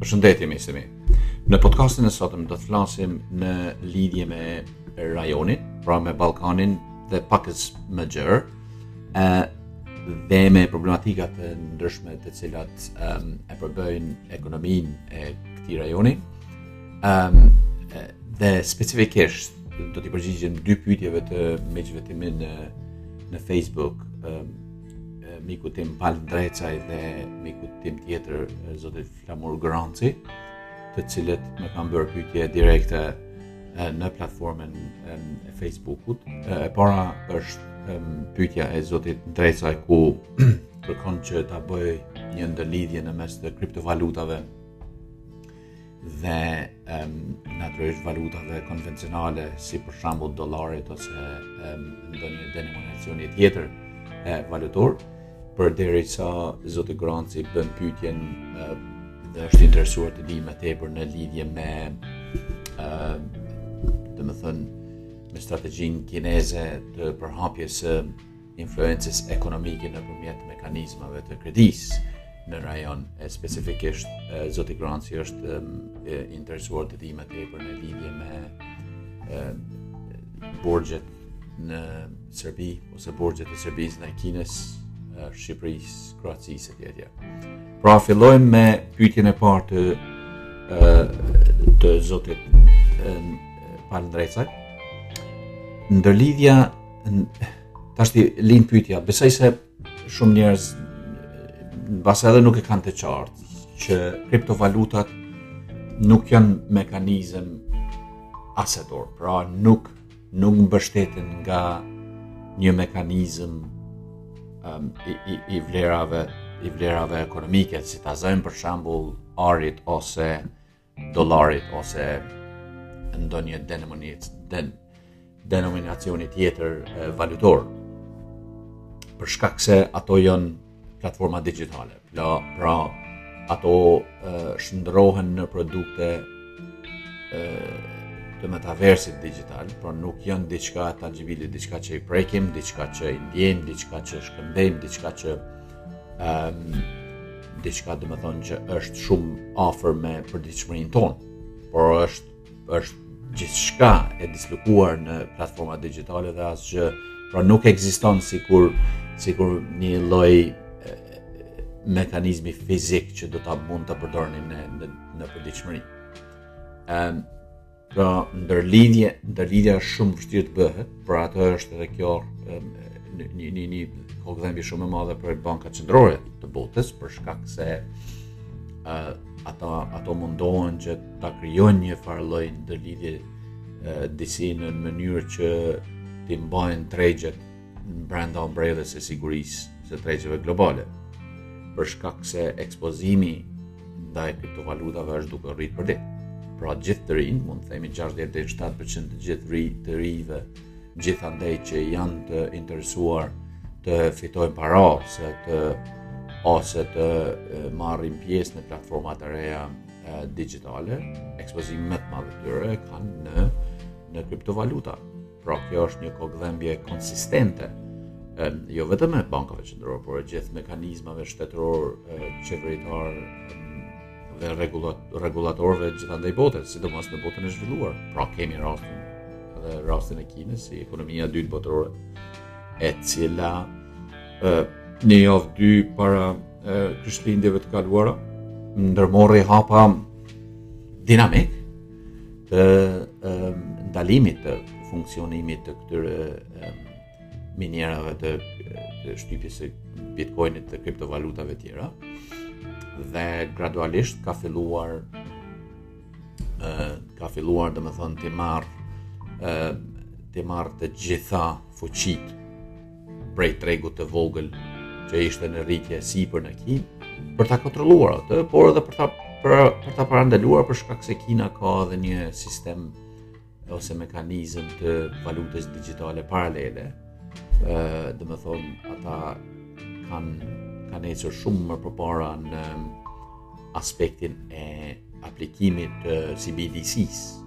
Përshëndetje miq të mi. Në podcastin e sotëm do të flasim në lidhje me rajonin, pra me Ballkanin dhe pakës më gjerë, ë dhe me problematika të ndryshme të cilat e përbëjnë ekonominë e këtij rajoni. Ehm um, dhe specifikisht do t'i përgjigjemi dy pyetjeve të miqve të mi në në Facebook. Ehm um, mikut tim Pal Ndrecaj dhe mikut tim tjetër zoti Flamur Granci, të cilët më kanë bërë pyetje direkte në platformën e Facebookut. E para është pyetja e zotit Ndrecaj ku kërkon që ta bëj një ndërlidhje në mes të kriptovalutave dhe um, natyrisht valutave konvencionale si për shembull dollarit ose um, ndonjë denominacioni tjetër e valutor përderisa zoti Granci bën pyetjen um, dhe është interesuar të dijë më tepër në lidhje me um, domethënë me strategjinë kineze të përhapjes së influencës ekonomike nëpërmjet mekanizmave të kredisë në rajon e specifikisht zoti Granci është interesuar të di më tepër në lidhje me borxhet në Serbi ose borxhet e Serbisë ndaj Kinës, Shqipërisë, Kroacisë etj. etj. Pra fillojmë me pyetjen e parë të të zotit Pal Ndrecaj. Ndërlidhja tashti lind pyetja, besoj se shumë njerëz mbase edhe nuk e kanë të qartë që kriptovalutat nuk janë mekanizëm asetor, pra nuk nuk mbështeten nga një mekanizëm um, i, i, i vlerave i vlerave ekonomike, si ta zëjmë për shembull arit ose dollarit ose ndonjë denomini den denominacioni tjetër valutor për shkak se ato janë platforma digjitale. Pra, pra ato shndrohen në produkte e, të metaversit digjital, por nuk janë diçka tangjibile, diçka që i prekim, diçka që i ndjejmë, diçka që shkëmbejmë, diçka që um, diçka domethënë që është shumë afër me përditshmërinë tonë, por është është gjithçka e dislokuar në platforma digjitale dhe asgjë pra nuk ekziston sikur sikur një lloj mekanizmi fizik që do ta mund të përdornim në në përditshmëri. Ëm ehm, Pra, ndërlidhje, ndërlidhja është shumë vështirë të bëhet, për atë është edhe kjo një një një një kokëdhembje shumë e madhe për banka qendrore të botës për shkak se ë uh, ata ato mundohen që ta krijojnë një farë lloj ndërlidhje uh, disi në mënyrë që t'i mbajnë tregjet në brenda ombrellës së sigurisë së tregjeve globale, për shkak se ekspozimi ndaj kriptovalutave është duke u rritur për ditë. Pra gjithë të rinjë, mund të themi 60 deri 70% të gjithë ri të rinjve, gjithandej që janë të interesuar të fitojnë para ose të ose të marrin pjesë në platformat e reja digjitale, ekspozimi më të madh të tyre kanë në në kriptovaluta. Pra kjo është një kokëdhembje konsistente jo vetëm e bankave qendrore, por e gjithë mekanizmave shtetëror, qeveritar dhe rregullat rregullatorëve gjithandej botës, sidomos në botën e zhvilluar. Pra kemi rastin dhe rastin e Kinës si ekonomia e dytë botërore, e cila ë një javë dy para krishtlindjeve të kaluara ndërmori hapa dinamik të ndalimit të funksionimit të këtyre minierave të, të shtypjes së bitcoinit të kriptovalutave tjera dhe gradualisht ka filluar ka filluar domethënë të marrë të marrë të gjitha fuqitë prej tregut të vogël që ishte në rritje e sipër në Kinë për ta kontrolluar atë, por edhe për ta për, për ta parandaluar për shkak se Kina ka edhe një sistem ose mekanizëm të valutës digjitale paralele. ë domethënë ata kanë kanë ecur shumë më përpara në aspektin e aplikimit të CBDC-së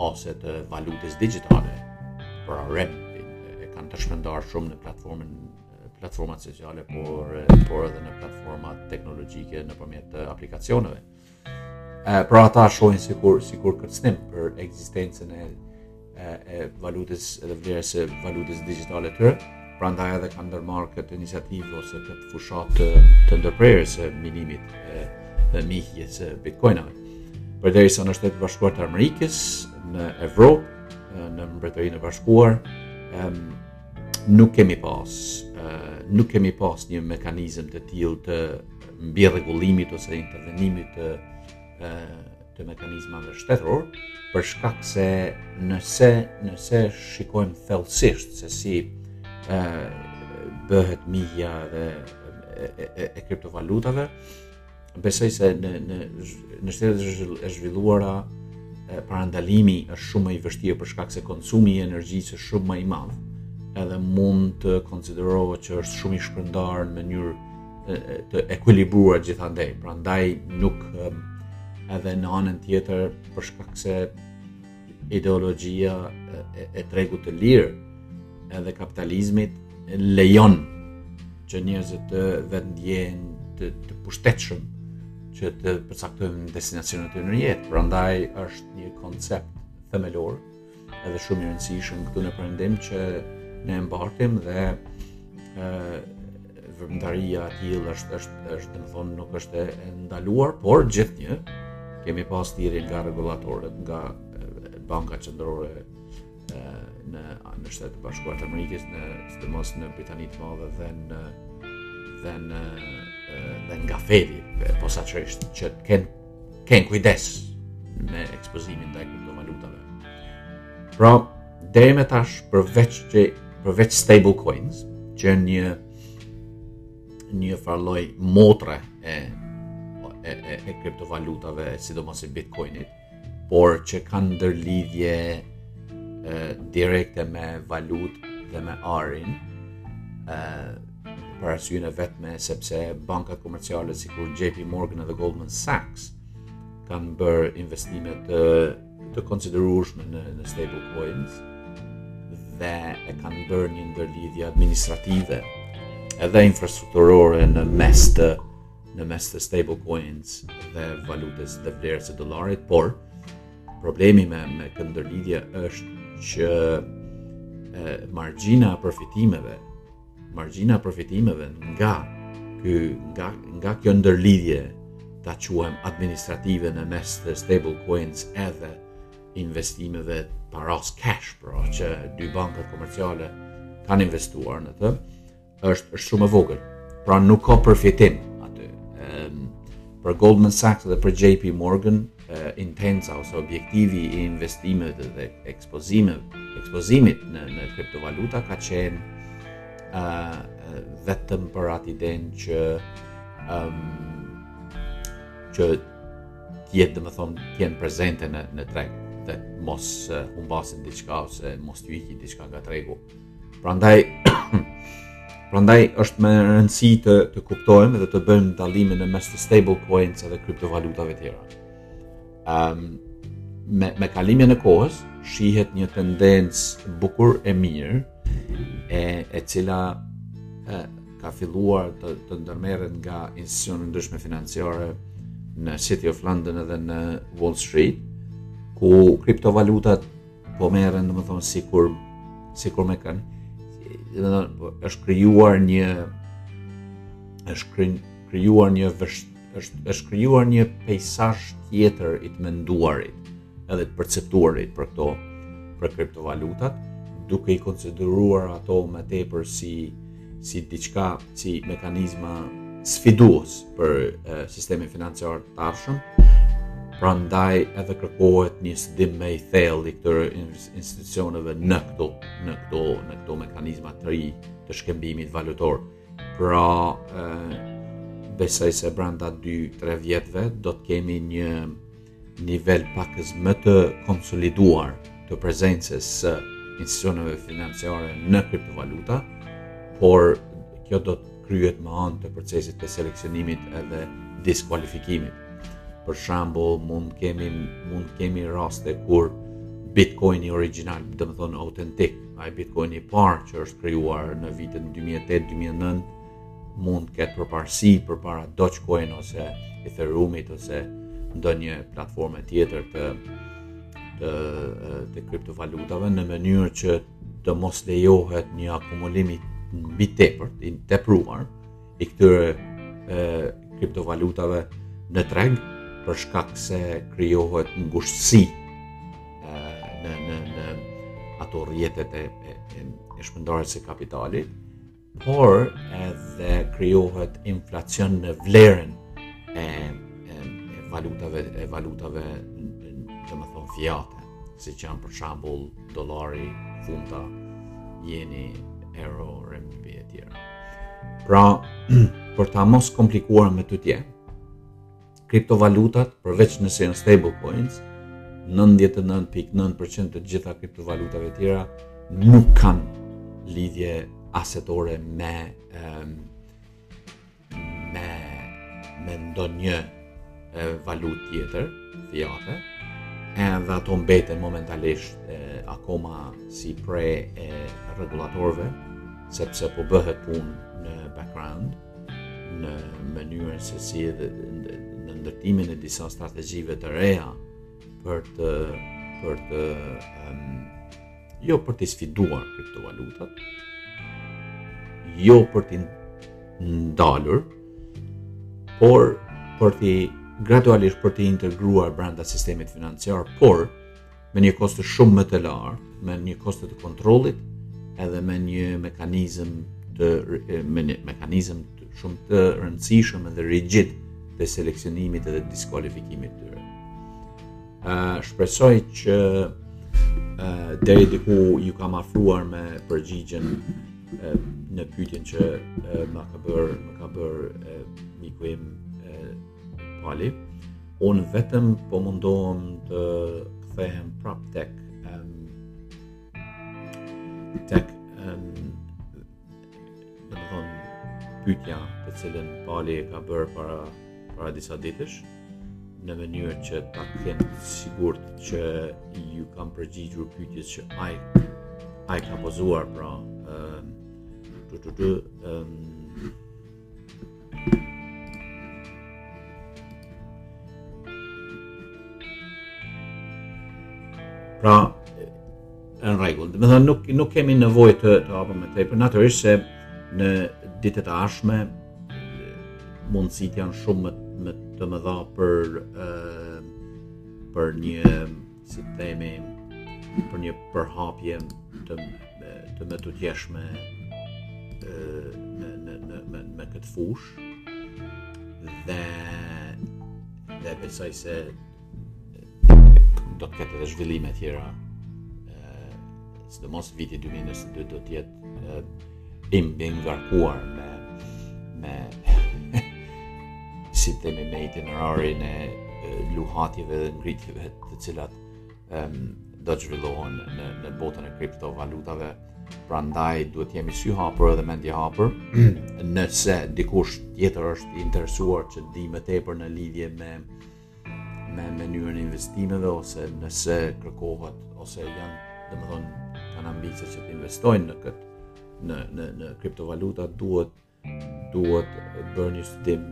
ose të valutës digjitale për arrem e kanë të shpendar shumë në platformën platformat sociale por por edhe në platformat teknologjike nëpërmjet të aplikacioneve. Ë pra ata shohin sikur sikur kërcënim për ekzistencën e e, e valutës edhe vlerës e valutës digjitale të tyre. Prandaj edhe kanë ndërmarrë këtë iniciativë ose këtë fushatë të, të ndërprerjes së minimit e, dhe mihjes së bitcoinave. Përderisa në Shtetet e Bashkuara të Amerikës, në Evropë, në Mbretërinë e Bashkuar, em, nuk kemi pas, nuk kemi pas një mekanizëm të tillë të mbirregullimit ose intervenimit të të mekanizmave shtetërorë, për shkak se nëse nëse shikojmë thellësisht se si ë bëhet mihja dhe e, e, e kriptovalutave, besoj se në në në shtetet e zhvilluara parandalimi është shumë më i vështirë për shkak se konsumi i energjisë është shumë më i madh. Edhe mund të konsiderohet që është shumë i shpërndarë në mënyrë të ekuilibruar gjithandej. Prandaj nuk edhe në anën tjetër për shkak se ideologjia e, e tregut të lirë edhe kapitalizmit lejon që njerëzit të vetëndjehen të, të pushtetshëm që të përcaktojnë destinacionin e tyre në jetë. Prandaj është një koncept themelor edhe shumë i rëndësishëm këtu në përëndim që ne e mbartim dhe veprimtaria e tillë është, është, është domethënë nuk është e ndaluar, por gjithnjë kemi pas thirrje nga rregullatorët, nga banka qendrore në, në Shtetet e Bashkuara të Amerikës, në sidomos në Britani të Madhe dhe në dhe në dhe nga Fedi, posaçërisht që të kenë kenë kujdes me ekspozimin ndaj kriptovalutave. Pra, deri më tash përveç që përveç stable coins, që janë një një farë lloj motre e e e, e kriptovalutave, sidomos e Bitcoinit, por që kanë ndërlidhje e, direkte me valutë dhe me arin, e, për arsyen e vetme sepse bankat komerciale sikur JP Morgan dhe Goldman Sachs kanë bërë investime të, të konsiderueshme në, në stable coins dhe e kanë bërë një ndërlidhje administrative edhe infrastrukturore në mes të në mes të stable coins dhe valutës dhe vlerës së dolarit, por problemi me, me këtë ndërlidhje është që e, margjina e përfitimeve Margjina e përfitimeve nga ky nga nga kjo ndërlidhje ta quajmë administrative në mes të stable coins edhe investimeve parasë cash, pra që dy bankat komerciale kanë investuar në të, është, është shumë e vogël. Pra nuk ka përfitim aty. Ehm, për Goldman Sachs dhe për JP Morgan, uh, intenca ose objektivi i investimeve dhe ekspozimit në në kriptovaluta ka qenë ë uh, vetëm për atë idenë që ë um, që të jetë domethënë të jenë prezente në në treg dhe të mos uh, humbasin diçka ose mos t'u ikë diçka nga tregu. Prandaj prandaj është me rëndësi të të kuptojmë dhe të bëjmë dallimin në mes të stable coins dhe kriptovalutave të tjera. Um, me, me kalimin e kohës, shihet një tendencë bukur e mirë, e, e cila e, ka filluar të, të ndërmerret nga institucione të ndryshme financiare në City of London edhe në Wall Street, ku kriptovalutat po merren, domethënë, sikur, sikur me kanë, është krijuar një është krijuar një vështirësi është është krijuar një peizazh tjetër i të menduarit edhe të perceptuarit për këto për kriptovalutat, duke i konsideruar ato më tepër si si diçka si mekanizma sfidues për e, sistemin financiar të tashëm. Prandaj edhe kërkohet një studim më i thellë i këtyre institucioneve në këto në këto në këto mekanizma të ri të shkëmbimit valutor. Pra, besoj se brenda 2-3 vjetëve do të kemi një nivel pakës më të konsoliduar të prezencës së institucioneve financiare në kriptovaluta, por kjo do të kryhet me anë të procesit të seleksionimit edhe diskualifikimit. Për shembull, mund kemi mund kemi raste kur Bitcoini origjinal, domethënë autentik, Ai Bitcoin i parë që është krijuar në vitin 2008-2009 mund të ketë përparësi përpara Dogecoin ose Ethereumit ose ndonjë platforme tjetër të të të kriptovalutave në mënyrë që të mos lejohet një akumulim i mbi tepër i tepruar i këtyre e, kriptovalutave në treg për shkak se krijohet ngushtësi në në në ato rrjetet e e, e, e shpërndarjes së kapitalit, por edhe krijohet inflacion në vlerën e, e, e valutave e valutave domethënë fiate. siç janë për shembull dollari, funta, jeni, euro, renminbi e tjera. Pra, për ta mos komplikuar më tutje, kriptovalutat, përveç nëse janë stable coins, 99.9% të gjitha kriptovalutave tjera nuk kanë lidhje asetore me um, me me ndonjë valutë tjetër, fiate, edhe ato mbeten momentalisht e, akoma si pre e rregullatorëve, sepse po bëhet punë në background, në mënyrën se si edhe në ndërtimin e disa strategjive të reja për të për të um, jo për t'i sfiduar kriptovalutat, jo për t'i ndalur, por për t'i gradualisht për t'i integruar brenda sistemit financiar, por me një kosto shumë më të lartë, me një kosto të kontrollit, edhe me një mekanizëm të me një mekanizëm të shumë të rëndësishëm edhe rigjid të seleksionimit edhe diskualifikimit të Uh, shpresoj që uh, deri diku ju kam afruar me përgjigjen uh, në pyetjen që uh, më ka bër, më ka bër uh, miku im uh, Pali. Un vetëm po mundohem të kthehem prap tek um, tek um, Domethënë pyetja të cilën Pali e ka bërë para para disa ditësh në mënyrë që ta kem të sigurt që ju kam përgjigjur pyetjes që ai ai ka pozuar pra ë ë ë Pra, në rregull. Domethënë nuk nuk kemi nevojë të të hapim më tepër, natyrisht se në ditët e ardhshme mundësitë janë shumë më më të mëdha për ë për një si të themi, për një përhapje të, të mëtutjeshme në, në, në, në, në këtë fush dhe dhe besoj se do të ketë edhe zhvillime tjera sidomos viti 2022 do t'jetë Bim, bim, ngarkuar me, me si të themi me itinerarin e luhatjeve dhe ngritjeve të cilat um, do të zhvillohen në, në botën e kriptovalutave, prandaj duhet të jemi syhapur edhe mendjehapur, nëse dikush tjetër është i interesuar që të di më tepër në lidhje me me mënyrën e investimeve ose nëse kërkohet ose janë domethënë kanë ambicie që të investojnë në këtë në në në kriptovaluta duhet duhet bërë një studim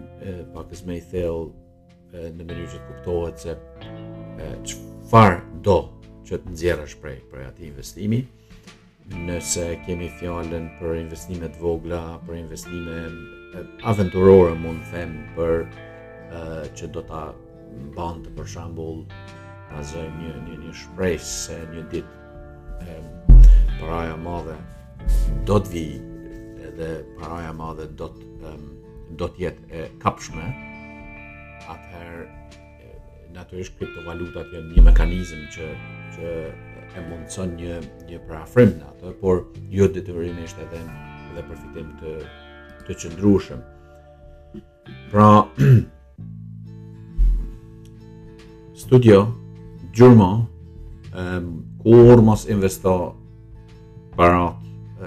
pak më i thellë në mënyrë që të kuptohet se çfarë do që të nxjerrësh prej prej atij investimi Nëse kemi fjalën për investime të vogla, për investime aventurore mund të them për uh, që do ta mbante për shembull ta zëmë një një një shpresë se një ditë paraja e madhe do të vi edhe paraja e madhe do të um, do të jetë e kapshme atëherë Natyrisht kriptovalutat janë një mekanizëm që që e mundëson një një përafrim në atë, por jo detyrimisht edhe edhe përfitim të të qëndrueshëm. Pra studio, gjurmo um, kurrë mos investo Parat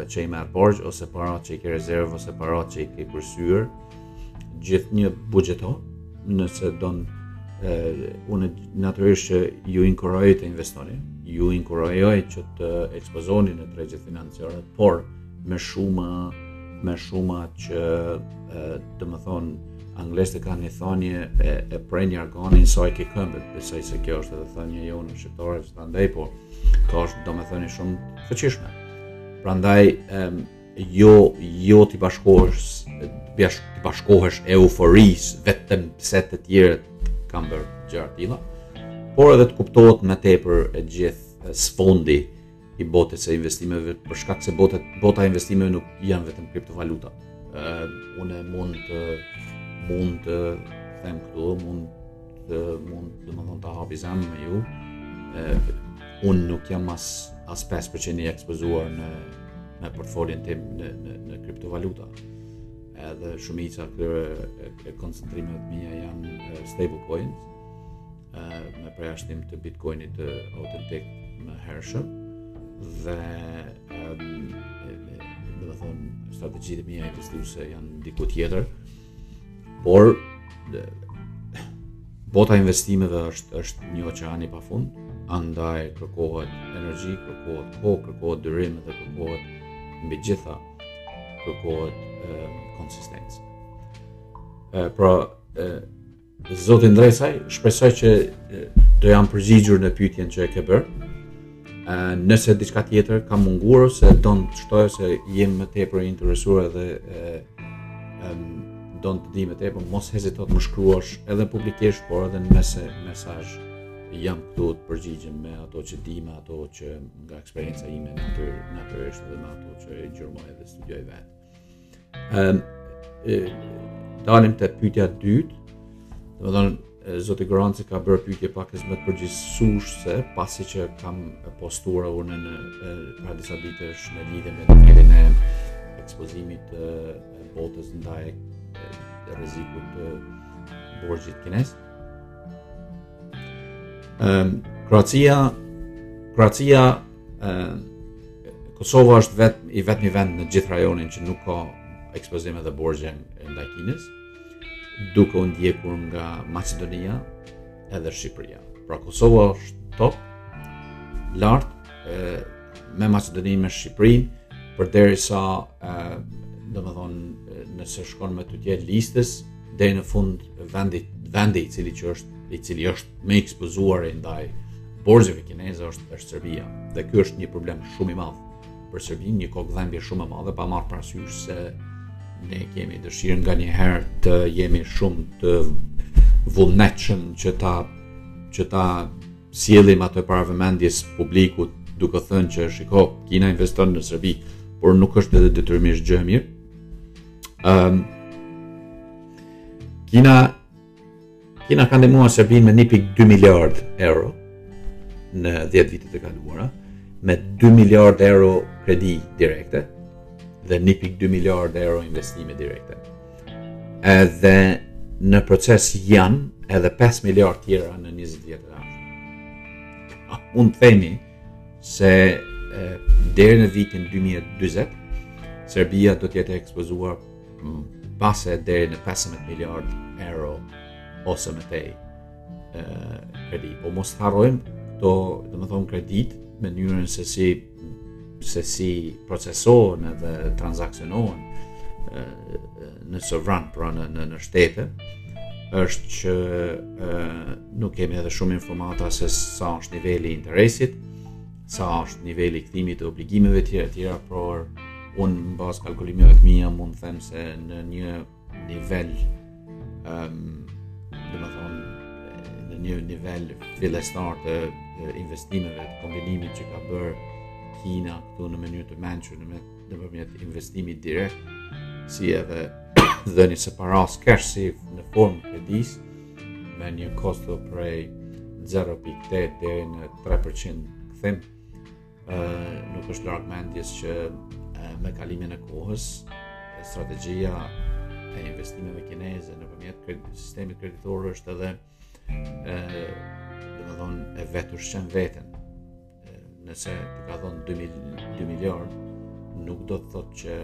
që i merr borxh ose parat që i ke rezervë ose parat që i ke kursyer, gjithnjë buxheto, nëse don, ë, unë natyrisht që ju inkurajoj të investoni, ju inkurajoj që të ekspozoni në tregjet financiare, por me shumë me shumë që domethënë anglisht e kanë një thënie e, shtrije jorganin sa i ke këmbët, besoj se kjo është edhe thënia jonë shqiptare, që të ndaj, por Kjo është domethënë shumë e fuqishme. Prandaj jo jo t'i bashkohesh t'i bashkohesh euforisë vetëm pse të tjerët kanë bërë gjëra të tilla, por edhe të kuptohet më tepër e gjithë sfondi i botës së investimeve për shkak se bota bota e investimeve nuk janë vetëm kriptovaluta. Ëh, unë mund të mund të them këtu, mund të mund domethënë të hapi zemrën me ju. E, unë nuk jam as, as 5% i ekspozuar në, në portfolion tim në, në, në kriptovaluta. Edhe shumica këtyre e, e koncentrimet e mia janë stablecoins, me përjashtim të bitcoinit të autentik më hershëm dhe domethënë strategjitë e mia investuese janë diku tjetër Por bota e investimeve është është një oqean i pafund, andaj kërkohet energji, kërkohet kohë, kërkohet durim dhe kërkohet mbi të gjitha kërkohet konsistencë. Pra, Zoti Ndrecaj, shpresoj që do jam përgjigjur në pyetjen që e ke bërë. Nëse diçka tjetër ka munguar ose don të shtoj, ose je më tepër i interesuar edhe don të di më tepër, mos hezito të më shkruash edhe publikisht, por edhe në mese, mesazh jam këtu të përgjigjem me ato që di, me ato që nga eksperienca ime natyrë, natyrisht edhe me ato që e gjurmoj edhe studioj vetë. Ëm dalim te pyetja e dytë. Domethënë zoti Goranci ka bërë pyetje pak më të përgjithësueshme, pasi që kam postuar unë në para disa ditësh në lidhje me nivelin e ekspozimit të botës ndaj rrezikut të borxhit kinez. Ëm Kroacia Kroacia ëm Kosova është vet i vetmi vend në gjithë rajonin që nuk ka ekspozime dhe borxhe ndaj Kinës, duke u ndjekur nga Maqedonia edhe Shqipëria. Pra Kosova është top lart me Maqedoninë me Shqipërinë përderisa ë domethënë nëse shkon më tutje listës Deri në fund vendi vendi i cili që është i cili është më i ekspozuar ndaj borxheve kineze është është Serbia. Dhe ky është një problem shumë i madh për Serbinë, një kokëdhëmbje shumë e madhe pa marrë parasysh se ne kemi dëshirë nganjëherë të jemi shumë të vullnetshëm që ta që ta sjellim atë para vëmendjes publikut duke thënë që shiko Kina investon në Serbi, por nuk është edhe detyrimisht gjë e mirë. Um, Kina Kina ka ndihmuar Serbinë me 1.2 miliard euro në 10 vitet e kaluara, me 2 miliard euro kredi direkte dhe 1.2 miliard euro investime direkte. Edhe në proces janë edhe 5 miliard tjera në 20 vjetët e ardhshme. Mund të themi se deri në vitin 2040 Serbia do të jetë e ekspozuar mbase deri në 15 miliard euro ose më tej kredi. Po mos harrojmë këto, domethënë kreditë, mënyrën se si, se si procesohen dhe transaksionohen në sovran, pra në, në, në shtete, është që e, nuk kemi edhe shumë informata se sa është niveli i interesit, sa është niveli i kthimit e obligimeve e tjera e tjera, por unë në bazë kalkulimeve të mija mund të them se në një nivel um, domethënë në një nivel fillestar të investimeve të kombinimit që ka bërë Kina këtu në mënyrë të mençur në nëpërmjet investimit direkt, si edhe dhënies së parasë kesh si në formë kredisë, me një kosto prej 0.8 deri në 3% kthim, nuk është larg mendjes që me kalimin e kohës, strategjia e investimeve kineze nëpërmjet kredit, sistemit kreditor është edhe e, domethënë, e vetushqen veten, Nëse të ka dhënë 2 milion, 2 miliard nuk do të thotë që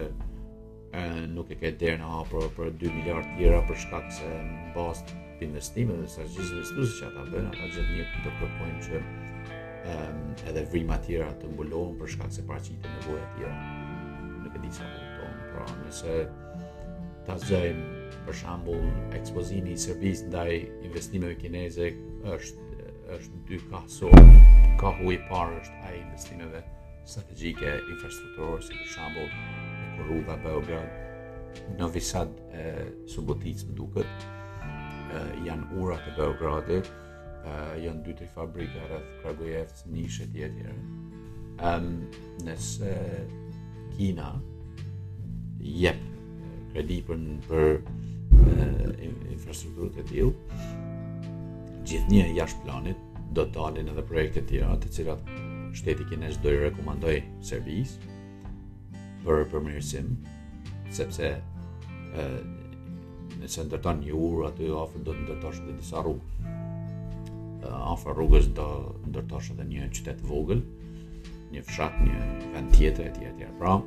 e, nuk e ke derën e hapur për 2 miliard tjera për shkak se në bazë të investimeve strategjisë investuese që ata bëjnë, ata gjithnjë do të kërkojnë që um, edhe vrima tjera të mbulohen për shkak se paraqiten nevoja tjera. Nuk e di sa kupton, pra nëse ta zëjmë për shembull ekspozimi i Serbisë ndaj investimeve kineze është është dykahësor, kahu i parë është ai i investimeve strategjike infrastrukturore, si për shembull, hekurudha, Beograd, Novi Sad e Suboticë më duket, janë urat e Beogradit, janë dy-tri fabrika rreth Kragujevcit, Nishit etj etj, nëse Kina jep kredi për për infrastrukturë të tillë, gjithnjë jashtë planit do të dalin edhe projekte të tjera, të cilat shteti kinez do i rekomandojë Serbisë për përmirësim, sepse ë nëse ndërton një urë aty afër do të ndërtosh edhe disa rrugë. Afër rrugës do ndërtosh edhe një qytet të vogël, një fshat, një vend tjetër etj etj. Pra,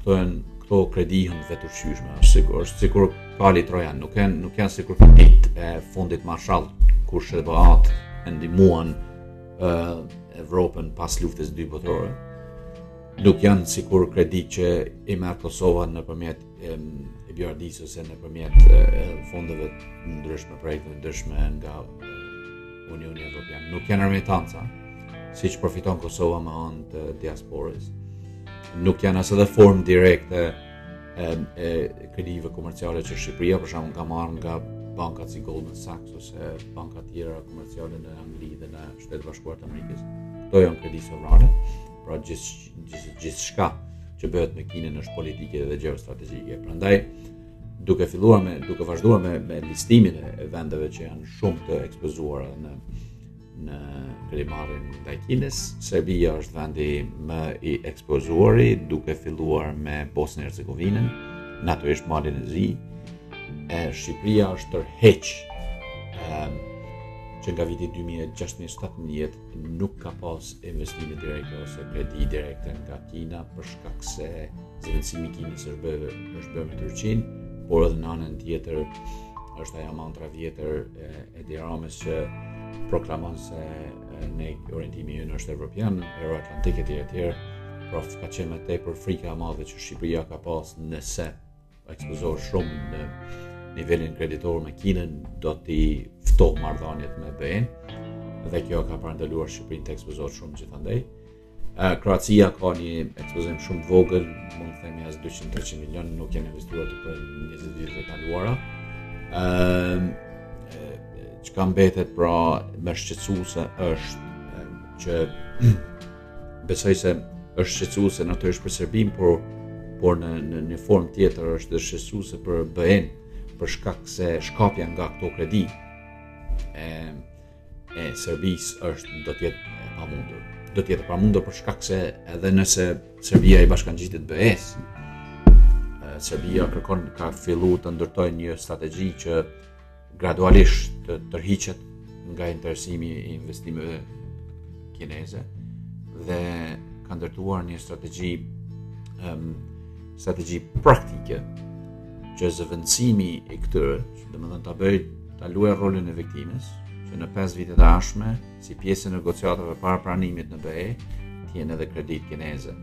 këto janë këto kredi janë vetushqyeshme, është sikur, është sikur kali trojan, nuk janë nuk janë sikur kreditë e fondit Marshall kur SHBA-t e ndihmuan ë Evropën pas luftës së dytë botërore. Nuk janë sikur kreditë që i merr Kosova nëpërmjet EBRD-së ose nëpërmjet fondeve të ndryshme, projekteve të ndryshme nga Unioni Evropian. Nuk janë remitanca, siç përfiton Kosova me anë të diasporës. Nuk janë as edhe formë direkte e, e kredive komerciale që Shqipëria, për shembull ka marrë nga bankat si Goldman Sachs ose bankat tjera komerciale në Angli dhe në Shtetet e Bashkuara të Amerikës. Këto janë kredi sovrane, pra gjithë gjithçka që bëhet me Kinën është politike dhe gjeostrategjike. Prandaj, duke filluar me duke vazhduar me me listimin e vendeve që janë shumë të ekspozuara në në kredimarrje ndaj Kinës. Serbia është vendi më i ekspozuari, duke filluar me Bosnjë Hercegovinën, natyrisht Malin e Zi. E Shqipëria është tërheq ë ehm, që nga viti 2016-2017 nuk ka pas investime direkte ose kredi direkte nga Kina për shkak se zëvendësimi i Kinës është bërë është bërë me Turqinë, por edhe në anën tjetër është ajo mantra e vjetër e Edi Ramës që proklamon se ne orientimi ynë është evropian, euroatlantik etj etj. Pra ka qenë më tepër frika e madhe që Shqipëria ka pas nëse ekspozohet shumë në nivelin kreditor me Kinën, do t'i ftohë marrëdhëniet me BE-n dhe kjo ka parandaluar Shqipërinë të ekspozohet shumë gjithandej. Kroacia ka një ekspozim shumë të vogël, mund të themi as 200-300 milionë, nuk janë investuar për 20 vjet të kaluara. Ëm çka mbetet pra më shqetësuese është që Besoj se është shqetësuese natyrisht për Serbinë, por por në një formë tjetër është shqetësuese për BE-n për shkak se shkëputja nga këto kredi e e Serbisë është do të jetë e pamundur. Do të jetë e pamundur për shkak se edhe nëse Serbia i bashkangjitet BE-së, Serbia kërkon ka filluar të ndërtojë një strategji që gradualisht të tërhiqet nga interesimi i investimeve kineze dhe ka ndërtuar një strategji um, strategji praktike që zëvendësimi i këtyre, domethënë ta bëjë ta luajë rolin e viktimës, që në 5 vitet e ardhshme, si pjesë e negociatave para pranimit në BE, të jenë edhe kreditë kineze.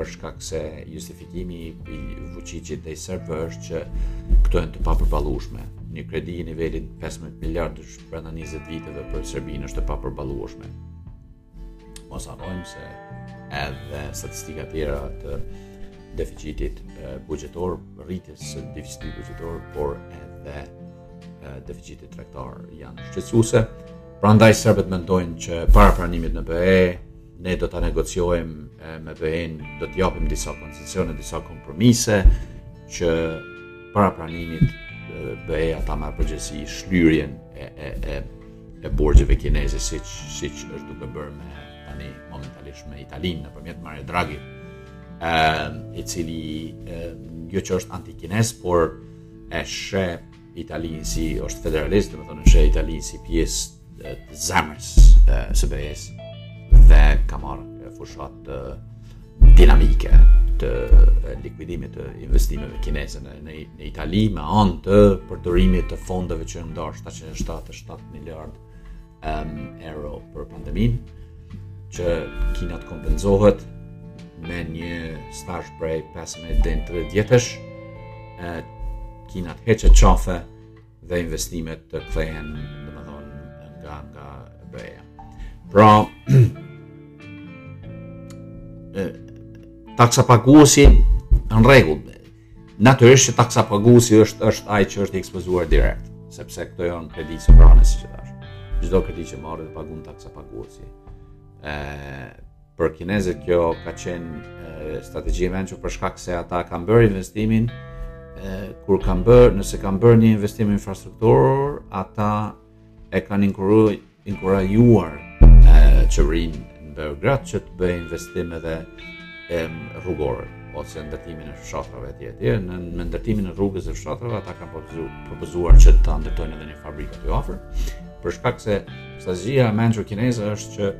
për shkak se justifikimi i Vuçiçit dhe i serbëve është që këto janë të papërballueshme. Një kredi i nivelit 15 miliardësh brenda 20 viteve për Serbinë është e papërballueshme. Mos harrojmë se edhe statistikat tjera të deficitit buxhetor, rritjes së deficitit buxhetor, por edhe deficitit tregtar janë shqetësuese. Prandaj serbët mendojnë që para pranimit në BE Ne do ta negociojmë me BE-n, do të japim disa koncesione, disa kompromise që para pranimit BE-ja ta marrë përgjegjësi shlyerjen e, e, e, e borxheve kineze, siç, siç është duke bërë me tani momentalisht me Italinë, nëpërmjet Mario Draghi, e, i cili e, jo që është antikinez, por e sheh Italinë si është federalist, domethënë e sheh Italinë si pjesë zemrës së BE-së dhe ka marrë fushatë dinamike të likuidimit të investimeve kineze në, në, në Itali me anë të përdorimit të fondeve që janë ndarë 777 miliard um, euro për pandeminë që Kina të kompensohet me një stazh prej 15 deri në 30 vjetësh. Kina të hiqet qafe dhe investimet të kthehen, domethënë nga nga BE-ja. Pra, taksapaguesi në rregull. Natyrisht që taksapaguesi është është ai që është i ekspozuar direkt, sepse këto janë kreditë së pranës që tash. Çdo kredi që merret e pagun taksapaguesi. Ëh, për kinezët kjo ka qenë strategji e mençur për shkak se ata kanë bërë investimin e, kur kanë bërë nëse kanë bërë një investim infrastrukturor ata e kanë inkurajuar qeverinë në Beograd që të bëjë investim edhe e, rrugor ose ndërtimin e fshatrave etj etj me ndërtimin e rrugës dhe fshatrave ata kanë propozuar propozuar që ta ndërtojnë edhe një fabrikë aty afër për shkak se strategjia e mençur kineze është që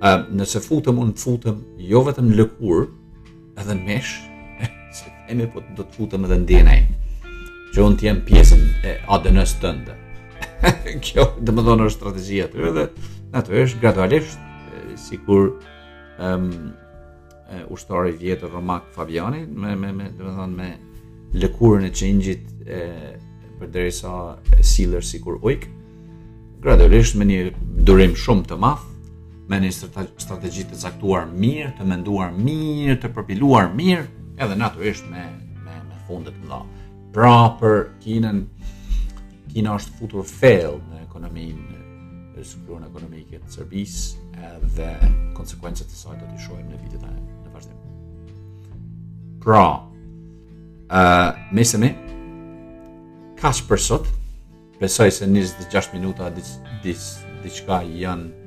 Ë, nëse futem unë futem jo vetëm në lëkurë, edhe në mish, se themi po do të futem edhe në DNA. Që unë të jem pjesë e ADN-së tënde. Kjo domethënë është strategjia e tyre edhe natyrisht gradualisht sikur ëm um, e ushtari i vjetër romak Fabiani me me me domethënë me lëkurën e qengjit e përderisa sillesh sikur ujk gradualisht me një durim shumë të madh me një strategji të caktuar mirë, të menduar mirë, të përpiluar mirë, edhe natyrisht me me me fonde të mëdha. Pra për Kinën Kina është futur thellë në ekonominë e strukturën ekonomike të Serbisë dhe konsekuencat e saj do t'i shohim në vitet në vazhdim. Pra, ë uh, miqtë e mi kaq për sot. Besoj se 26 minuta dis dis diçka janë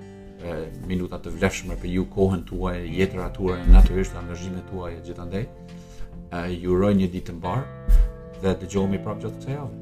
minuta të vlefshme për ju kohën tuaj, jetën tuaj, natyrisht angazhimet tuaja gjithandej. Ju uroj një ditë të mbarë dhe dëgjohemi prapë gjatë kësaj jave.